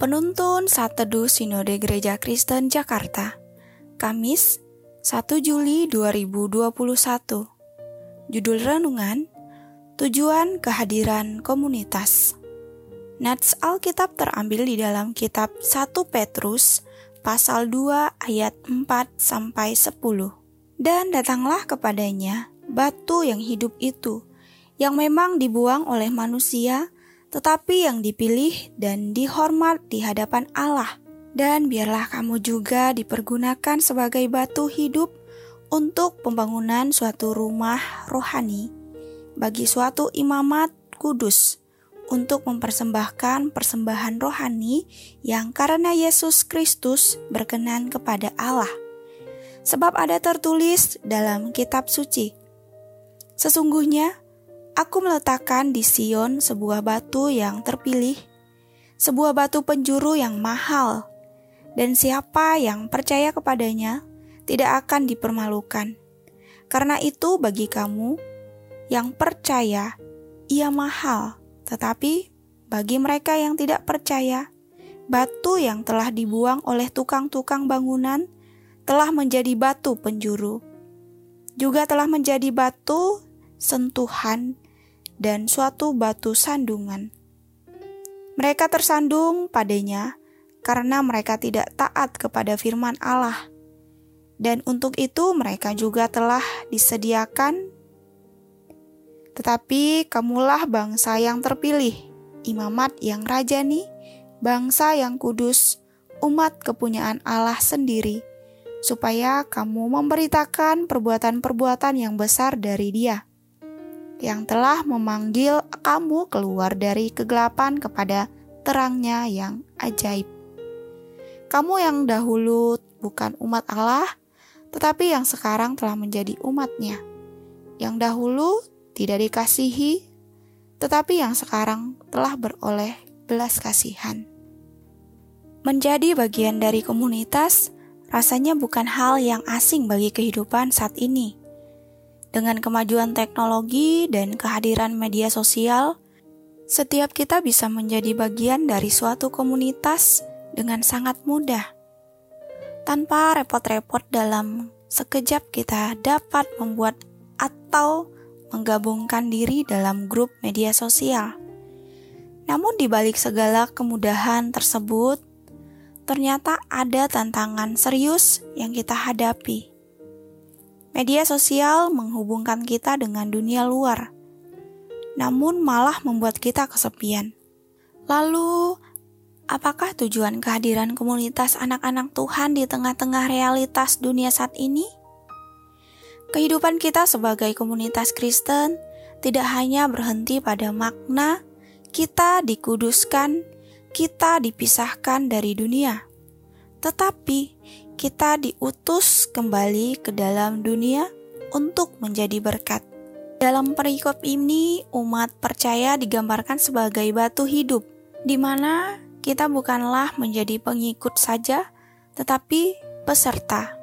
Penuntun Saat Teduh Sinode Gereja Kristen Jakarta. Kamis 1 Juli 2021 Judul Renungan Tujuan Kehadiran Komunitas. Nats Alkitab terambil di dalam kitab 1 Petrus pasal 2 ayat 4 sampai 10 Dan datanglah kepadanya batu yang hidup itu yang memang dibuang oleh manusia tetapi yang dipilih dan dihormat di hadapan Allah. Dan biarlah kamu juga dipergunakan sebagai batu hidup untuk pembangunan suatu rumah rohani bagi suatu imamat kudus untuk mempersembahkan persembahan rohani yang karena Yesus Kristus berkenan kepada Allah. Sebab ada tertulis dalam kitab suci, Sesungguhnya Aku meletakkan di Sion sebuah batu yang terpilih, sebuah batu penjuru yang mahal, dan siapa yang percaya kepadanya tidak akan dipermalukan. Karena itu, bagi kamu yang percaya, ia mahal, tetapi bagi mereka yang tidak percaya, batu yang telah dibuang oleh tukang-tukang bangunan telah menjadi batu penjuru, juga telah menjadi batu sentuhan dan suatu batu sandungan. Mereka tersandung padanya karena mereka tidak taat kepada firman Allah, dan untuk itu mereka juga telah disediakan. Tetapi kamulah bangsa yang terpilih, imamat yang rajani, bangsa yang kudus, umat kepunyaan Allah sendiri, supaya kamu memberitakan perbuatan-perbuatan yang besar dari Dia yang telah memanggil kamu keluar dari kegelapan kepada terangnya yang ajaib. Kamu yang dahulu bukan umat Allah, tetapi yang sekarang telah menjadi umatnya. Yang dahulu tidak dikasihi, tetapi yang sekarang telah beroleh belas kasihan. Menjadi bagian dari komunitas rasanya bukan hal yang asing bagi kehidupan saat ini dengan kemajuan teknologi dan kehadiran media sosial, setiap kita bisa menjadi bagian dari suatu komunitas dengan sangat mudah. Tanpa repot-repot dalam sekejap kita dapat membuat atau menggabungkan diri dalam grup media sosial. Namun di balik segala kemudahan tersebut, ternyata ada tantangan serius yang kita hadapi Media sosial menghubungkan kita dengan dunia luar, namun malah membuat kita kesepian. Lalu, apakah tujuan kehadiran komunitas anak-anak Tuhan di tengah-tengah realitas dunia saat ini? Kehidupan kita sebagai komunitas Kristen tidak hanya berhenti pada makna kita dikuduskan, kita dipisahkan dari dunia, tetapi kita diutus kembali ke dalam dunia untuk menjadi berkat. Dalam perikop ini, umat percaya digambarkan sebagai batu hidup, di mana kita bukanlah menjadi pengikut saja, tetapi peserta.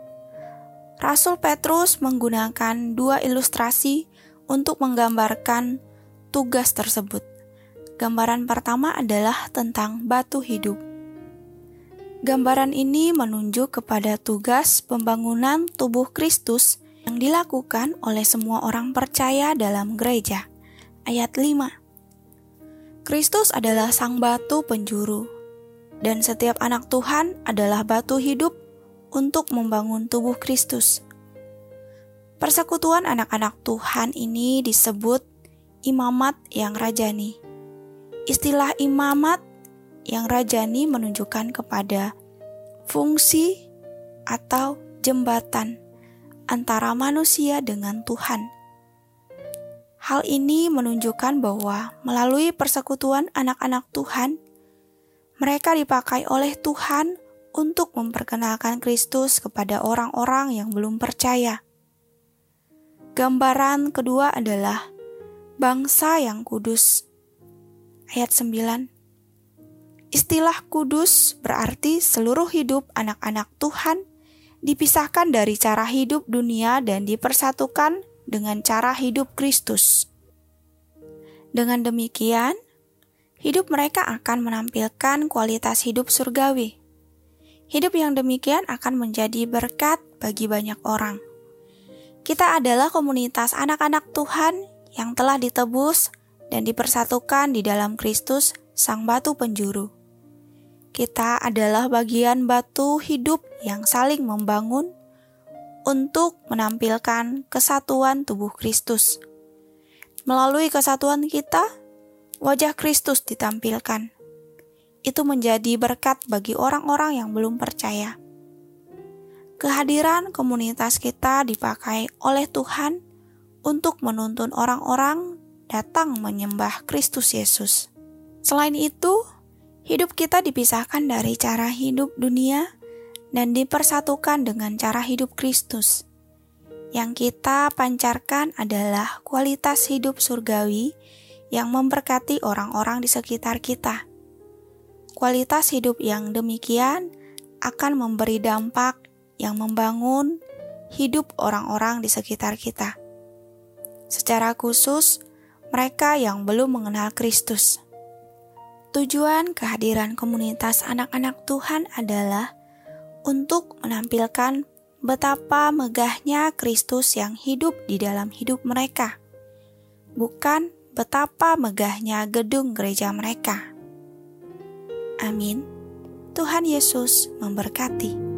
Rasul Petrus menggunakan dua ilustrasi untuk menggambarkan tugas tersebut. Gambaran pertama adalah tentang batu hidup. Gambaran ini menunjuk kepada tugas pembangunan tubuh Kristus yang dilakukan oleh semua orang percaya dalam gereja. Ayat 5 Kristus adalah sang batu penjuru, dan setiap anak Tuhan adalah batu hidup untuk membangun tubuh Kristus. Persekutuan anak-anak Tuhan ini disebut imamat yang rajani. Istilah imamat yang rajani menunjukkan kepada fungsi atau jembatan antara manusia dengan Tuhan. Hal ini menunjukkan bahwa melalui persekutuan anak-anak Tuhan, mereka dipakai oleh Tuhan untuk memperkenalkan Kristus kepada orang-orang yang belum percaya. Gambaran kedua adalah bangsa yang kudus. Ayat 9 Istilah kudus berarti seluruh hidup anak-anak Tuhan dipisahkan dari cara hidup dunia dan dipersatukan dengan cara hidup Kristus. Dengan demikian, hidup mereka akan menampilkan kualitas hidup surgawi. Hidup yang demikian akan menjadi berkat bagi banyak orang. Kita adalah komunitas anak-anak Tuhan yang telah ditebus dan dipersatukan di dalam Kristus, Sang Batu Penjuru. Kita adalah bagian batu hidup yang saling membangun untuk menampilkan kesatuan tubuh Kristus. Melalui kesatuan kita, wajah Kristus ditampilkan itu menjadi berkat bagi orang-orang yang belum percaya. Kehadiran komunitas kita dipakai oleh Tuhan untuk menuntun orang-orang datang menyembah Kristus Yesus. Selain itu, hidup kita dipisahkan dari cara hidup dunia dan dipersatukan dengan cara hidup Kristus. Yang kita pancarkan adalah kualitas hidup surgawi yang memberkati orang-orang di sekitar kita. Kualitas hidup yang demikian akan memberi dampak yang membangun hidup orang-orang di sekitar kita. Secara khusus, mereka yang belum mengenal Kristus. Tujuan kehadiran komunitas anak-anak Tuhan adalah untuk menampilkan betapa megahnya Kristus yang hidup di dalam hidup mereka, bukan betapa megahnya gedung gereja mereka. Amin. Tuhan Yesus memberkati.